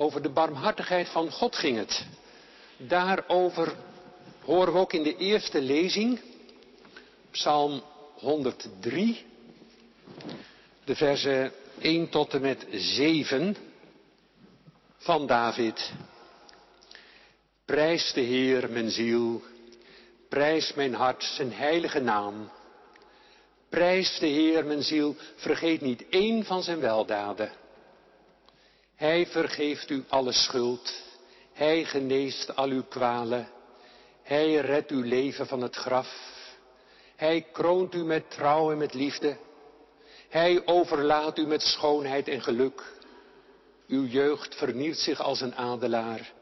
Over de barmhartigheid van God ging het. Daarover horen we ook in de eerste lezing, Psalm 103, de versen 1 tot en met 7 van David. Prijs de Heer, mijn ziel. Prijs mijn hart, zijn heilige naam. Prijs de Heer, mijn ziel. Vergeet niet één van zijn weldaden. Hij vergeeft u alle schuld. Hij geneest al uw kwalen. Hij redt uw leven van het graf. Hij kroont u met trouw en met liefde. Hij overlaat u met schoonheid en geluk. Uw jeugd vernielt zich als een adelaar.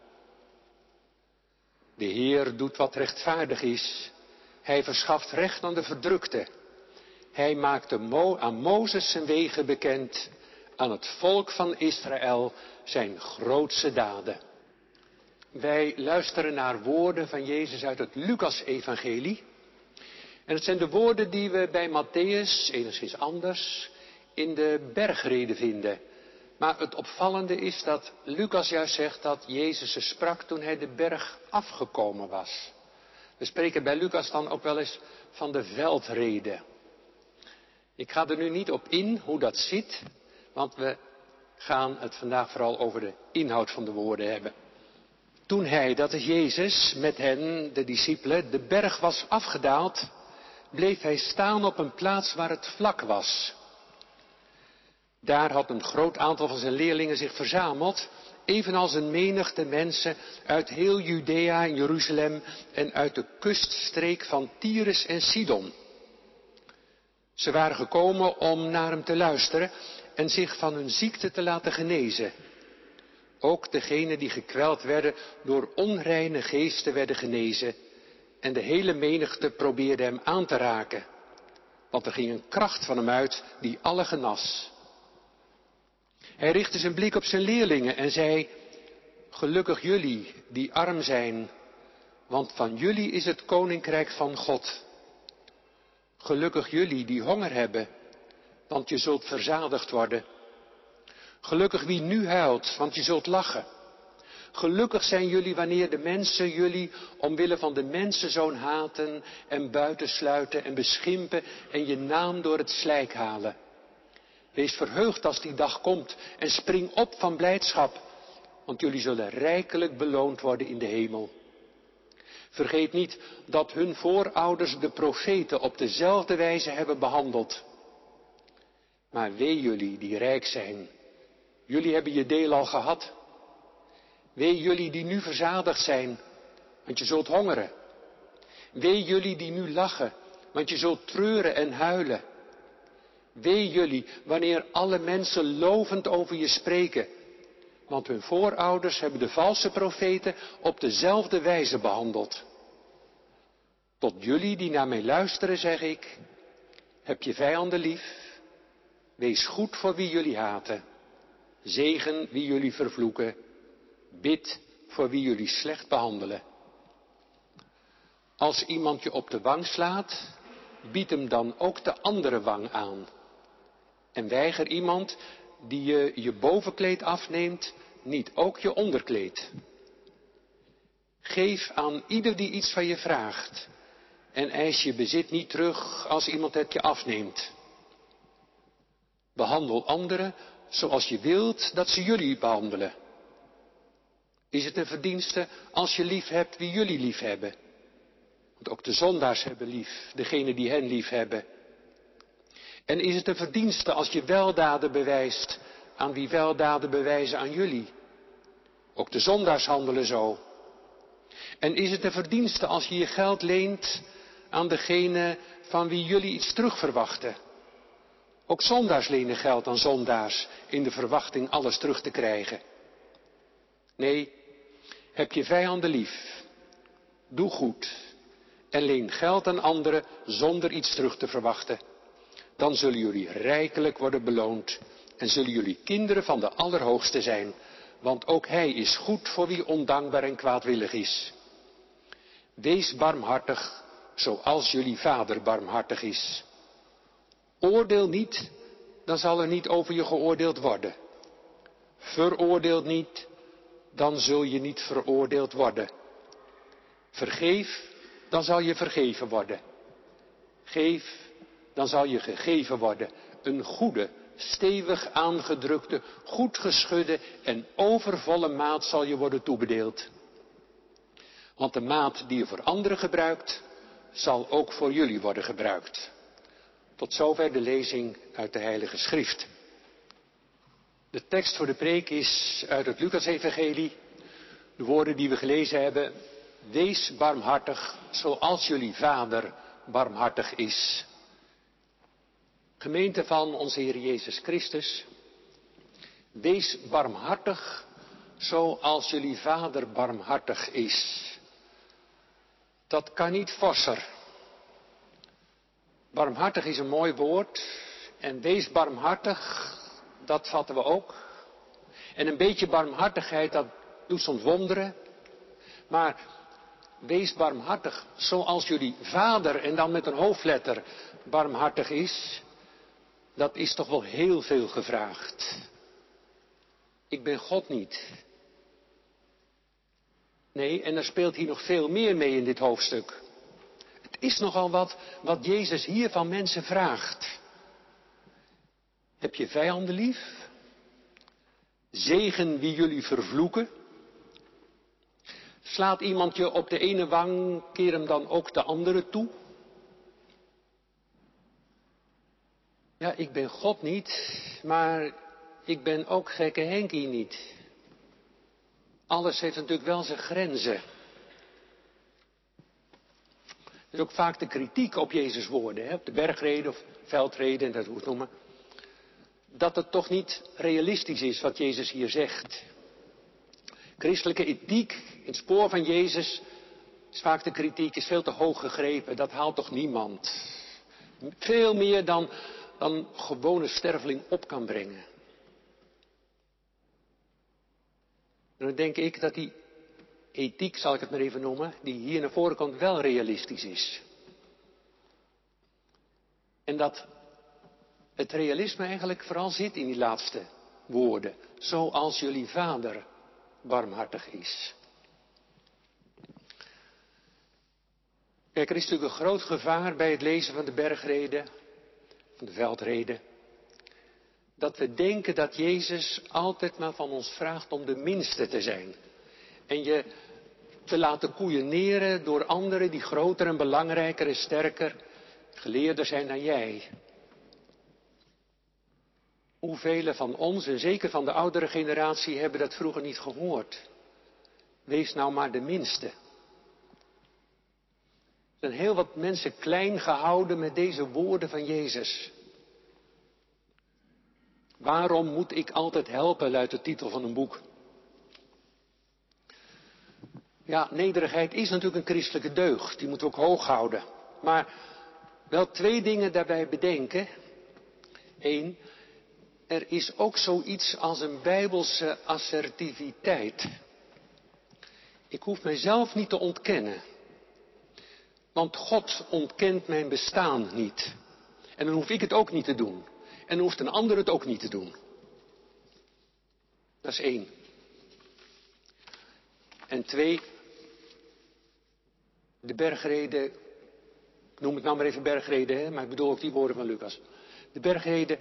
De Heer doet wat rechtvaardig is. Hij verschaft recht aan de verdrukte. Hij maakte aan Mozes zijn wegen bekend, aan het volk van Israël zijn grootste daden. Wij luisteren naar woorden van Jezus uit het Lucas-evangelie. En het zijn de woorden die we bij Matthäus, enigszins anders, in de bergreden vinden. Maar het opvallende is dat Lucas juist zegt dat Jezus ze sprak toen hij de berg afgekomen was. We spreken bij Lucas dan ook wel eens van de veldreden. Ik ga er nu niet op in hoe dat zit, want we gaan het vandaag vooral over de inhoud van de woorden hebben. Toen hij, dat is Jezus, met hen, de discipelen, de berg was afgedaald, bleef hij staan op een plaats waar het vlak was. Daar had een groot aantal van zijn leerlingen zich verzameld, evenals een menigte mensen uit heel Judea en Jeruzalem en uit de kuststreek van Tyrus en Sidon. Ze waren gekomen om naar hem te luisteren en zich van hun ziekte te laten genezen. Ook degenen die gekweld werden door onreine geesten werden genezen en de hele menigte probeerde hem aan te raken, want er ging een kracht van hem uit die alle genas. Hij richtte zijn blik op zijn leerlingen en zei, gelukkig jullie die arm zijn, want van jullie is het koninkrijk van God. Gelukkig jullie die honger hebben, want je zult verzadigd worden. Gelukkig wie nu huilt, want je zult lachen. Gelukkig zijn jullie wanneer de mensen jullie omwille van de mensenzoon haten en buitensluiten en beschimpen en je naam door het slijk halen. Wees verheugd als die dag komt en spring op van blijdschap, want jullie zullen rijkelijk beloond worden in de hemel. Vergeet niet dat hun voorouders de profeten op dezelfde wijze hebben behandeld. Maar wee jullie die rijk zijn. Jullie hebben je deel al gehad. Wee jullie die nu verzadigd zijn, want je zult hongeren. Wee jullie die nu lachen, want je zult treuren en huilen. Wee jullie wanneer alle mensen lovend over je spreken, want hun voorouders hebben de valse profeten op dezelfde wijze behandeld. Tot jullie die naar mij luisteren zeg ik, heb je vijanden lief, wees goed voor wie jullie haten, zegen wie jullie vervloeken, bid voor wie jullie slecht behandelen. Als iemand je op de wang slaat, bied hem dan ook de andere wang aan. En weiger iemand die je je bovenkleed afneemt, niet ook je onderkleed. Geef aan ieder die iets van je vraagt en eis je bezit niet terug als iemand het je afneemt. Behandel anderen zoals je wilt dat ze jullie behandelen. Is het een verdienste als je lief hebt wie jullie lief hebben? Want ook de zondaars hebben lief, degene die hen lief hebben. En is het een verdienste als je weldaden bewijst aan wie weldaden bewijzen aan jullie? Ook de zondaars handelen zo. En is het een verdienste als je je geld leent aan degene van wie jullie iets terug verwachten? Ook zondaars lenen geld aan zondaars in de verwachting alles terug te krijgen. Nee, heb je vijanden lief. Doe goed en leen geld aan anderen zonder iets terug te verwachten dan zullen jullie rijkelijk worden beloond en zullen jullie kinderen van de Allerhoogste zijn, want ook Hij is goed voor wie ondankbaar en kwaadwillig is. Wees barmhartig, zoals jullie Vader barmhartig is. Oordeel niet, dan zal er niet over je geoordeeld worden. Veroordeel niet, dan zul je niet veroordeeld worden. Vergeef, dan zal je vergeven worden. Geef, dan zal je gegeven worden. Een goede, stevig aangedrukte, goed geschudde en overvolle maat zal je worden toebedeeld. Want de maat die je voor anderen gebruikt, zal ook voor jullie worden gebruikt. Tot zover de lezing uit de Heilige Schrift. De tekst voor de preek is uit het Lucas-evangelie. De woorden die we gelezen hebben. Wees barmhartig zoals jullie Vader barmhartig is. Gemeente van onze Heer Jezus Christus. Wees barmhartig zoals jullie Vader barmhartig is. Dat kan niet forser. Barmhartig is een mooi woord. En wees barmhartig, dat vatten we ook. En een beetje barmhartigheid, dat doet soms wonderen. Maar wees barmhartig, zoals jullie vader, en dan met een hoofdletter, barmhartig is. Dat is toch wel heel veel gevraagd. Ik ben God niet. Nee, en er speelt hier nog veel meer mee in dit hoofdstuk. Is nogal wat wat Jezus hier van mensen vraagt. Heb je vijanden lief? Zegen wie jullie vervloeken? Slaat iemand je op de ene wang, keer hem dan ook de andere toe? Ja, ik ben God niet, maar ik ben ook gekke Henkie niet. Alles heeft natuurlijk wel zijn grenzen. Er is ook vaak de kritiek op Jezus woorden, hè, op de bergreden of veldreden, en dat hoe het noemen. Dat het toch niet realistisch is wat Jezus hier zegt. Christelijke ethiek in het spoor van Jezus is vaak de kritiek, is veel te hoog gegrepen. Dat haalt toch niemand. Veel meer dan, dan gewone sterveling op kan brengen. En dan denk ik dat die ethiek, zal ik het maar even noemen, die hier naar voren komt, wel realistisch is. En dat het realisme eigenlijk vooral zit in die laatste woorden. Zoals jullie vader barmhartig is. Kijk, er is natuurlijk een groot gevaar bij het lezen van de bergreden, van de veldreden dat we denken dat Jezus altijd maar van ons vraagt om de minste te zijn. En je te laten koeieneren door anderen die groter en belangrijker en sterker, geleerder zijn dan jij. Hoeveel van ons, en zeker van de oudere generatie, hebben dat vroeger niet gehoord? Wees nou maar de minste. Er zijn heel wat mensen klein gehouden met deze woorden van Jezus. Waarom moet ik altijd helpen, luidt de titel van een boek. Ja, nederigheid is natuurlijk een christelijke deugd, die moeten we ook hoog houden. Maar wel twee dingen daarbij bedenken. Eén, er is ook zoiets als een bijbelse assertiviteit. Ik hoef mijzelf niet te ontkennen. Want God ontkent mijn bestaan niet. En dan hoef ik het ook niet te doen. En hoeft een ander het ook niet te doen. Dat is één. En twee, de bergreden, noem het nou maar even bergreden, hè, maar ik bedoel ook die woorden van Lucas. De bergreden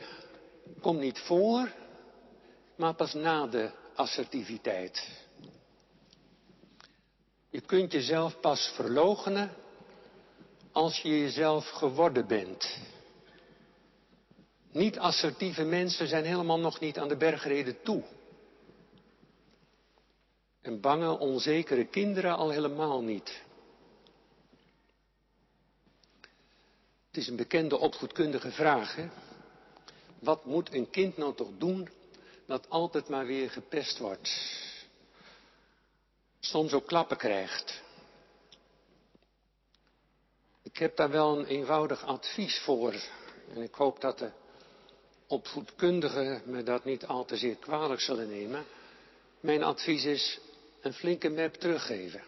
komt niet voor, maar pas na de assertiviteit. Je kunt jezelf pas verloochenen als je jezelf geworden bent. Niet-assertieve mensen zijn helemaal nog niet aan de bergreden toe. En bange, onzekere kinderen al helemaal niet. Het is een bekende opvoedkundige vraag. Hè? Wat moet een kind nou toch doen dat altijd maar weer gepest wordt? Soms ook klappen krijgt. Ik heb daar wel een eenvoudig advies voor. En ik hoop dat de opvoedkundigen me dat niet al te zeer kwalijk zullen nemen. Mijn advies is een flinke map teruggeven.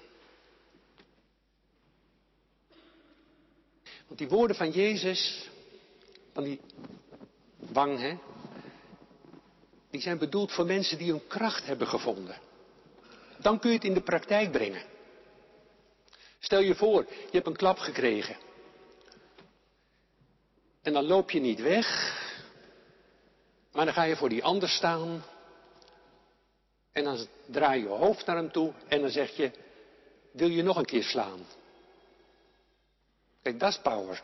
Want die woorden van Jezus, van die wang, hè, die zijn bedoeld voor mensen die hun kracht hebben gevonden. Dan kun je het in de praktijk brengen. Stel je voor, je hebt een klap gekregen. En dan loop je niet weg, maar dan ga je voor die ander staan. En dan draai je je hoofd naar hem toe en dan zeg je, wil je nog een keer slaan? Kijk, dat is power.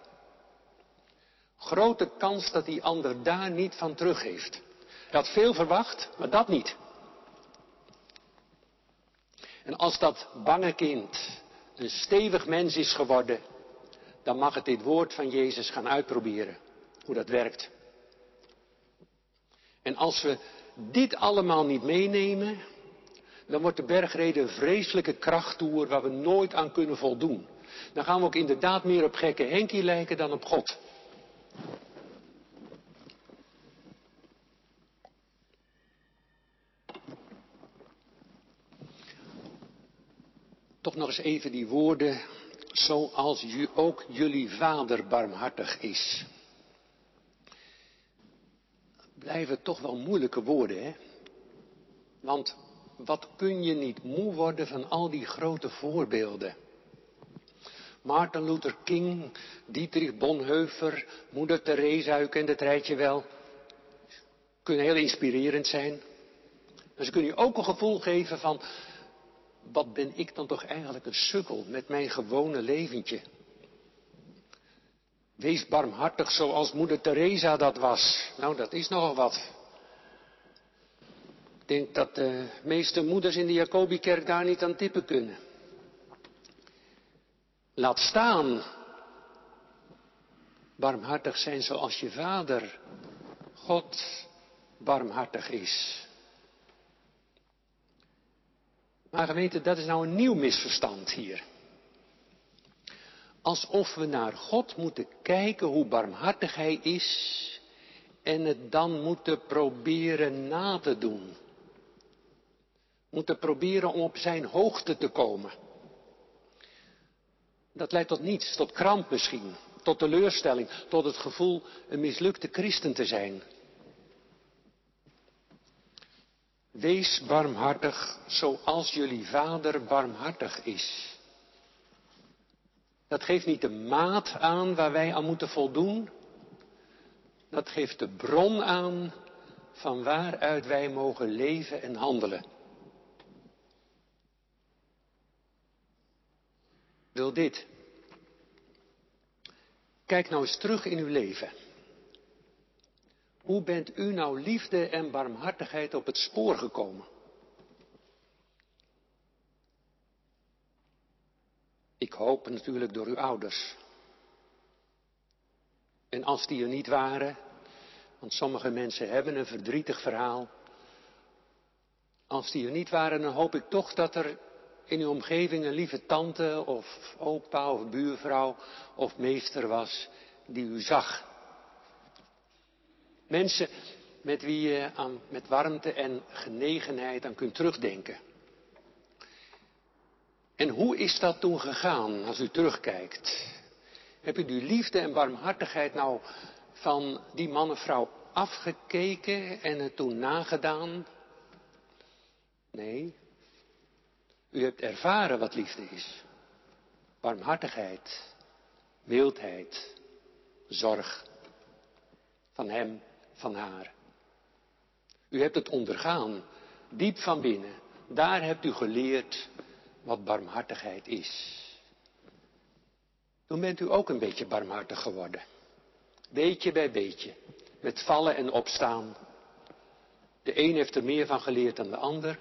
Grote kans dat die ander daar niet van teruggeeft. Hij had veel verwacht, maar dat niet. En als dat bange kind een stevig mens is geworden, dan mag het dit woord van Jezus gaan uitproberen. Hoe dat werkt. En als we dit allemaal niet meenemen, dan wordt de bergrede een vreselijke krachttoer waar we nooit aan kunnen voldoen. Dan gaan we ook inderdaad meer op gekke Henkie lijken dan op God. Toch nog eens even die woorden, zoals ook jullie vader barmhartig is. Blijven toch wel moeilijke woorden, hè? Want wat kun je niet moe worden van al die grote voorbeelden? Martin Luther King, Dietrich Bonhoeffer, Moeder Teresa, u kent het rijtje wel. Kunnen heel inspirerend zijn. Maar ze kunnen je ook een gevoel geven van, wat ben ik dan toch eigenlijk een sukkel met mijn gewone leventje. Wees barmhartig zoals moeder Teresa dat was. Nou, dat is nogal wat. Ik denk dat de meeste moeders in de Jacobikerk daar niet aan tippen kunnen. Laat staan. Barmhartig zijn zoals je vader, God, barmhartig is. Maar gemeente, dat is nou een nieuw misverstand hier. Alsof we naar God moeten kijken hoe barmhartig Hij is en het dan moeten proberen na te doen. Moeten proberen om op Zijn hoogte te komen. Dat leidt tot niets, tot kramp misschien, tot teleurstelling, tot het gevoel een mislukte christen te zijn. Wees barmhartig zoals jullie vader barmhartig is. Dat geeft niet de maat aan waar wij aan moeten voldoen. Dat geeft de bron aan van waaruit wij mogen leven en handelen. Wil dit. Kijk nou eens terug in uw leven. Hoe bent u nou liefde en barmhartigheid op het spoor gekomen? Ik hoop natuurlijk door uw ouders. En als die er niet waren, want sommige mensen hebben een verdrietig verhaal. Als die er niet waren, dan hoop ik toch dat er in uw omgeving een lieve tante of opa of buurvrouw of meester was die u zag Mensen met wie je aan, met warmte en genegenheid aan kunt terugdenken. En hoe is dat toen gegaan als u terugkijkt? Heb u die liefde en barmhartigheid nou van die man en vrouw afgekeken en het toen nagedaan? Nee. U hebt ervaren wat liefde is. Barmhartigheid, mildheid, zorg van Hem van haar. U hebt het ondergaan, diep van binnen. Daar hebt u geleerd wat barmhartigheid is. Toen bent u ook een beetje barmhartig geworden. Beetje bij beetje. Met vallen en opstaan. De een heeft er meer van geleerd dan de ander.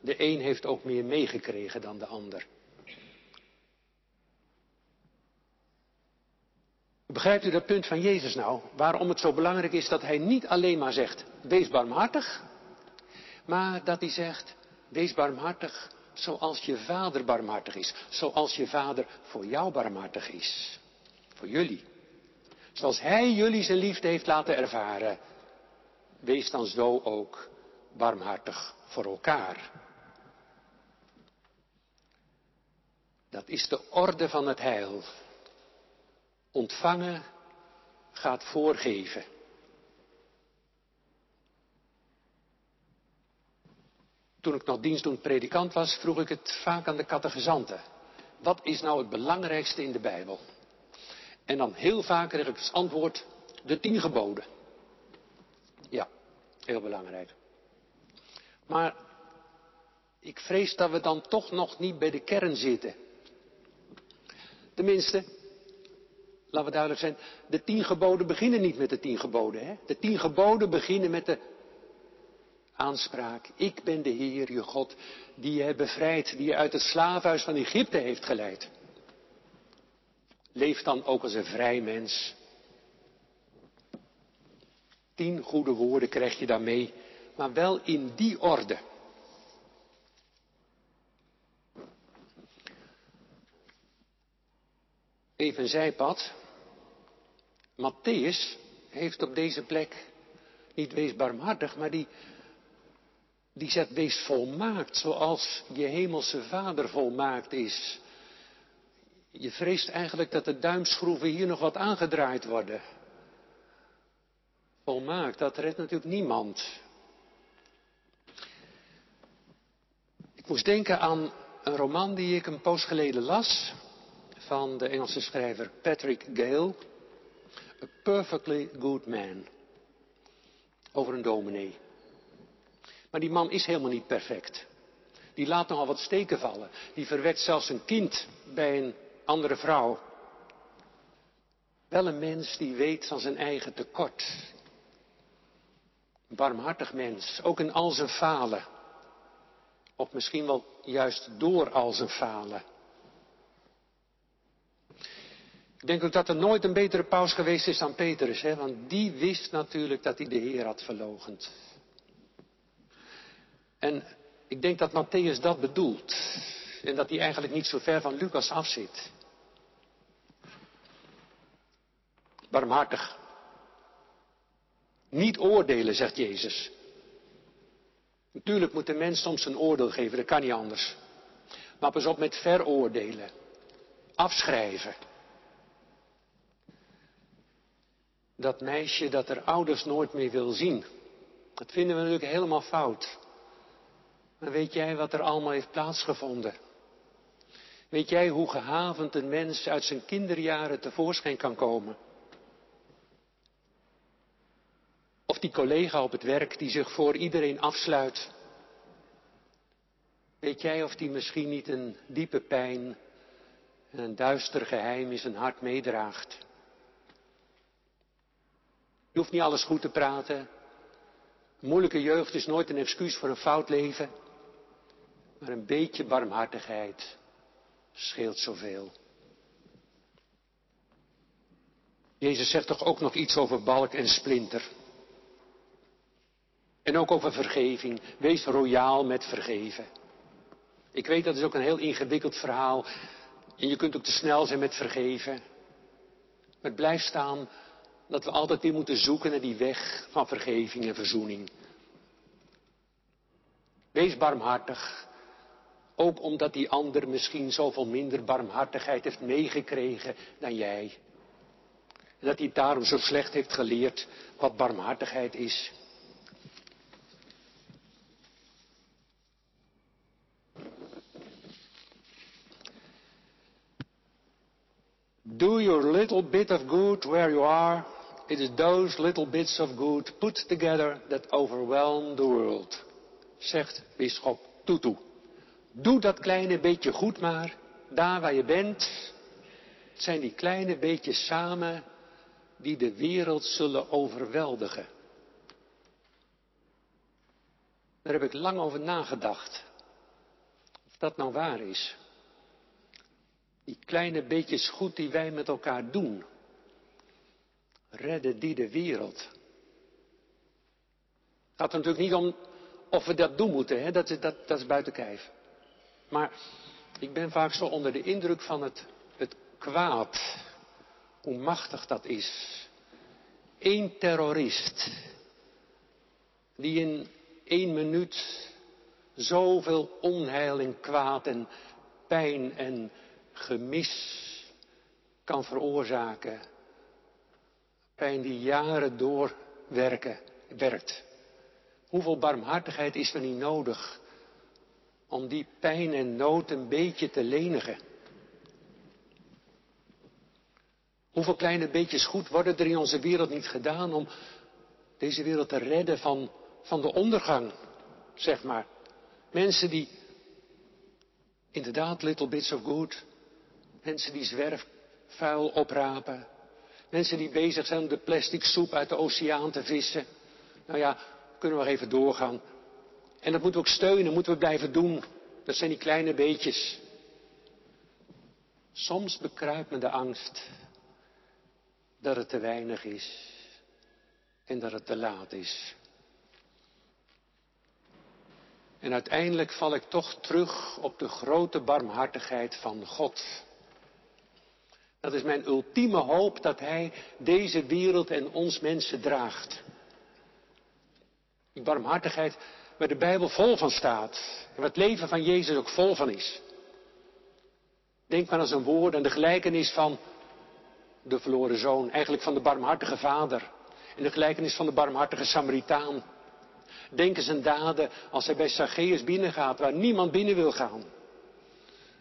De een heeft ook meer meegekregen dan de ander. Begrijpt u dat punt van Jezus nou? Waarom het zo belangrijk is dat hij niet alleen maar zegt, wees barmhartig, maar dat hij zegt, wees barmhartig zoals je vader barmhartig is. Zoals je vader voor jou barmhartig is. Voor jullie. Zoals hij jullie zijn liefde heeft laten ervaren. Wees dan zo ook barmhartig voor elkaar. Dat is de orde van het heil. Ontvangen gaat voorgeven. Toen ik nog dienstdoend predikant was, vroeg ik het vaak aan de catechizanten. Wat is nou het belangrijkste in de Bijbel? En dan heel vaak kreeg ik als antwoord de tien geboden. Ja, heel belangrijk. Maar ik vrees dat we dan toch nog niet bij de kern zitten. Tenminste, laten we duidelijk zijn, de tien geboden beginnen niet met de tien geboden. Hè? De tien geboden beginnen met de aanspraak. Ik ben de Heer, je God, die je bevrijdt, die je uit het slaafhuis van Egypte heeft geleid. Leef dan ook als een vrij mens. Tien goede woorden krijg je daarmee, maar wel in die orde. Even zijpad. Matthäus heeft op deze plek niet wees barmhartig, maar die, die zegt wees volmaakt zoals je hemelse vader volmaakt is. Je vreest eigenlijk dat de duimschroeven hier nog wat aangedraaid worden. Volmaakt, dat redt natuurlijk niemand. Ik moest denken aan een roman die ik een poos geleden las van de Engelse schrijver Patrick Gale. A Perfectly Good Man. Over een dominee. Maar die man is helemaal niet perfect. Die laat nogal wat steken vallen. Die verwekt zelfs een kind bij een andere vrouw. Wel een mens die weet van zijn eigen tekort. Een barmhartig mens, ook in al zijn falen. Of misschien wel juist door al zijn falen. Ik denk ook dat er nooit een betere paus geweest is dan Petrus, hè? want die wist natuurlijk dat hij de Heer had verlogend. En ik denk dat Matthäus dat bedoelt. En dat hij eigenlijk niet zo ver van Lucas afzit. Barmhartig. Niet oordelen, zegt Jezus. Natuurlijk moet de mens soms een oordeel geven, dat kan niet anders. Maar pas op met veroordelen. Afschrijven. Dat meisje dat er ouders nooit meer wil zien. Dat vinden we natuurlijk helemaal fout. Maar weet jij wat er allemaal heeft plaatsgevonden? Weet jij hoe gehavend een mens uit zijn kinderjaren tevoorschijn kan komen? Of die collega op het werk die zich voor iedereen afsluit. Weet jij of die misschien niet een diepe pijn en een duister geheim in zijn hart meedraagt? Je hoeft niet alles goed te praten. moeilijke jeugd is nooit een excuus voor een fout leven. Maar een beetje barmhartigheid scheelt zoveel. Jezus zegt toch ook nog iets over balk en splinter. En ook over vergeving. Wees royaal met vergeven. Ik weet dat is ook een heel ingewikkeld verhaal. En je kunt ook te snel zijn met vergeven. Maar het blijft staan dat we altijd weer moeten zoeken naar die weg van vergeving en verzoening. Wees barmhartig, ook omdat die ander misschien zoveel minder barmhartigheid heeft meegekregen dan jij. En dat hij daarom zo slecht heeft geleerd wat barmhartigheid is. Do your little bit of good where you are It is those little bits of good put together that overwhelm the world, zegt bisschop Tutu. Doe dat kleine beetje goed maar, daar waar je bent. Het zijn die kleine beetjes samen die de wereld zullen overweldigen. Daar heb ik lang over nagedacht. Of dat nou waar is. Die kleine beetjes goed die wij met elkaar doen redden die de wereld. Het gaat er natuurlijk niet om of we dat doen moeten, hè? Dat, is, dat, dat is buiten kijf. Maar ik ben vaak zo onder de indruk van het, het kwaad, hoe machtig dat is. Eén terrorist die in één minuut zoveel onheil en kwaad en pijn en gemis kan veroorzaken pijn die jaren doorwerken, werkt. Hoeveel barmhartigheid is er niet nodig om die pijn en nood een beetje te lenigen. Hoeveel kleine beetjes goed worden er in onze wereld niet gedaan om deze wereld te redden van, van de ondergang, zeg maar. Mensen die, inderdaad, little bits of good, mensen die zwerfvuil oprapen, mensen die bezig zijn om de plastic soep uit de oceaan te vissen. Nou ja, kunnen we even doorgaan. En dat moeten we ook steunen, moeten we blijven doen. Dat zijn die kleine beetjes. Soms bekruipt me de angst dat het te weinig is en dat het te laat is. En uiteindelijk val ik toch terug op de grote barmhartigheid van God. Dat is mijn ultieme hoop dat Hij deze wereld en ons mensen draagt. Die barmhartigheid waar de Bijbel vol van staat en waar het leven van Jezus ook vol van is. Denk maar aan zijn woord en de gelijkenis van de verloren zoon, eigenlijk van de barmhartige vader. En de gelijkenis van de barmhartige Samaritaan. Denk eens aan daden als hij bij Zacchaeus binnengaat, waar niemand binnen wil gaan.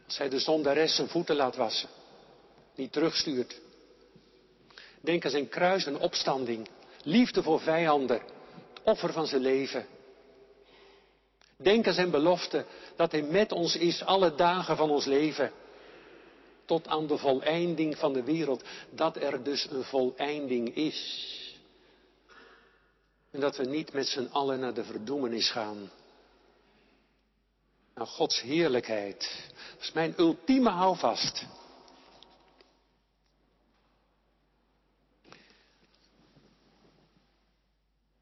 Als hij de zondares zijn voeten laat wassen, niet terugstuurt. Denk aan zijn kruis en opstanding, liefde voor vijanden, het offer van zijn leven. Denk aan zijn belofte dat hij met ons is alle dagen van ons leven tot aan de voleinding van de wereld. Dat er dus een voleinding is. En dat we niet met z'n allen naar de verdoemenis gaan. Naar Gods heerlijkheid. Dat is mijn ultieme houvast.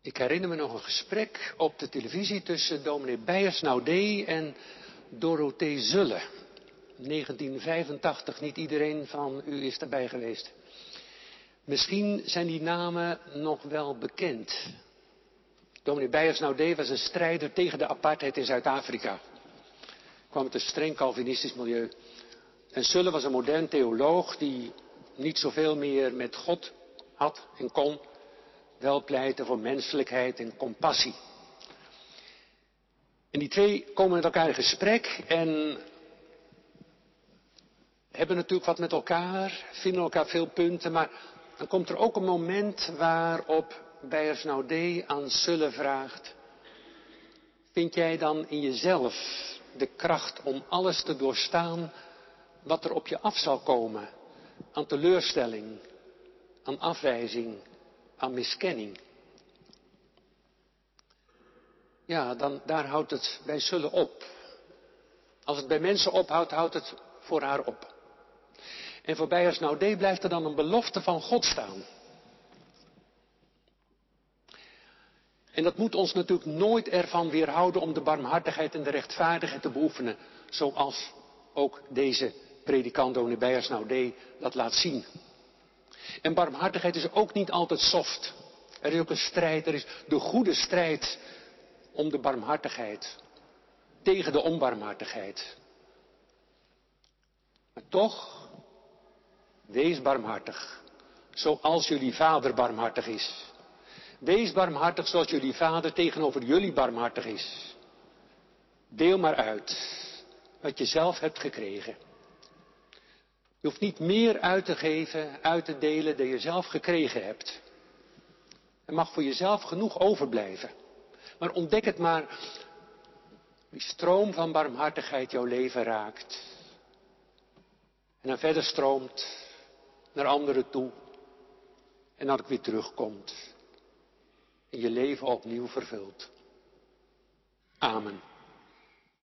Ik herinner me nog een gesprek op de televisie tussen dominee Beijers Naudé en Dorothee Zulle. 1985, niet iedereen van u is daarbij geweest. Misschien zijn die namen nog wel bekend. Dominee Beijers Naudé was een strijder tegen de apartheid in Zuid-Afrika. Kwam uit een streng Calvinistisch milieu. En Sulle was een modern theoloog die niet zoveel meer met God had en kon. Wel pleiten voor menselijkheid en compassie. En die twee komen met elkaar in gesprek en hebben natuurlijk wat met elkaar, vinden elkaar veel punten, maar dan komt er ook een moment waarop Beiersnaudet aan Sulle vraagt, vind jij dan in jezelf de kracht om alles te doorstaan wat er op je af zal komen, aan teleurstelling, aan afwijzing, aan miskenning? Ja, dan, daar houdt het bij Sulle op. Als het bij mensen ophoudt, houdt het voor haar op. En voor Beiersnaudet blijft er dan een belofte van God staan. En dat moet ons natuurlijk nooit ervan weerhouden om de barmhartigheid en de rechtvaardigheid te beoefenen. Zoals ook deze predikant Donie Beiersnaudet dat laat zien. En barmhartigheid is ook niet altijd soft. Er is ook een strijd, er is de goede strijd om de barmhartigheid. Tegen de onbarmhartigheid. Maar toch Wees barmhartig, zoals jullie vader barmhartig is. Wees barmhartig zoals jullie vader tegenover jullie barmhartig is. Deel maar uit wat je zelf hebt gekregen. Je hoeft niet meer uit te geven, uit te delen dan je zelf gekregen hebt. Er mag voor jezelf genoeg overblijven. Maar ontdek het maar, die stroom van barmhartigheid jouw leven raakt. En dan verder stroomt naar anderen toe. En ik weer terugkomt. En je leven opnieuw vervult. Amen.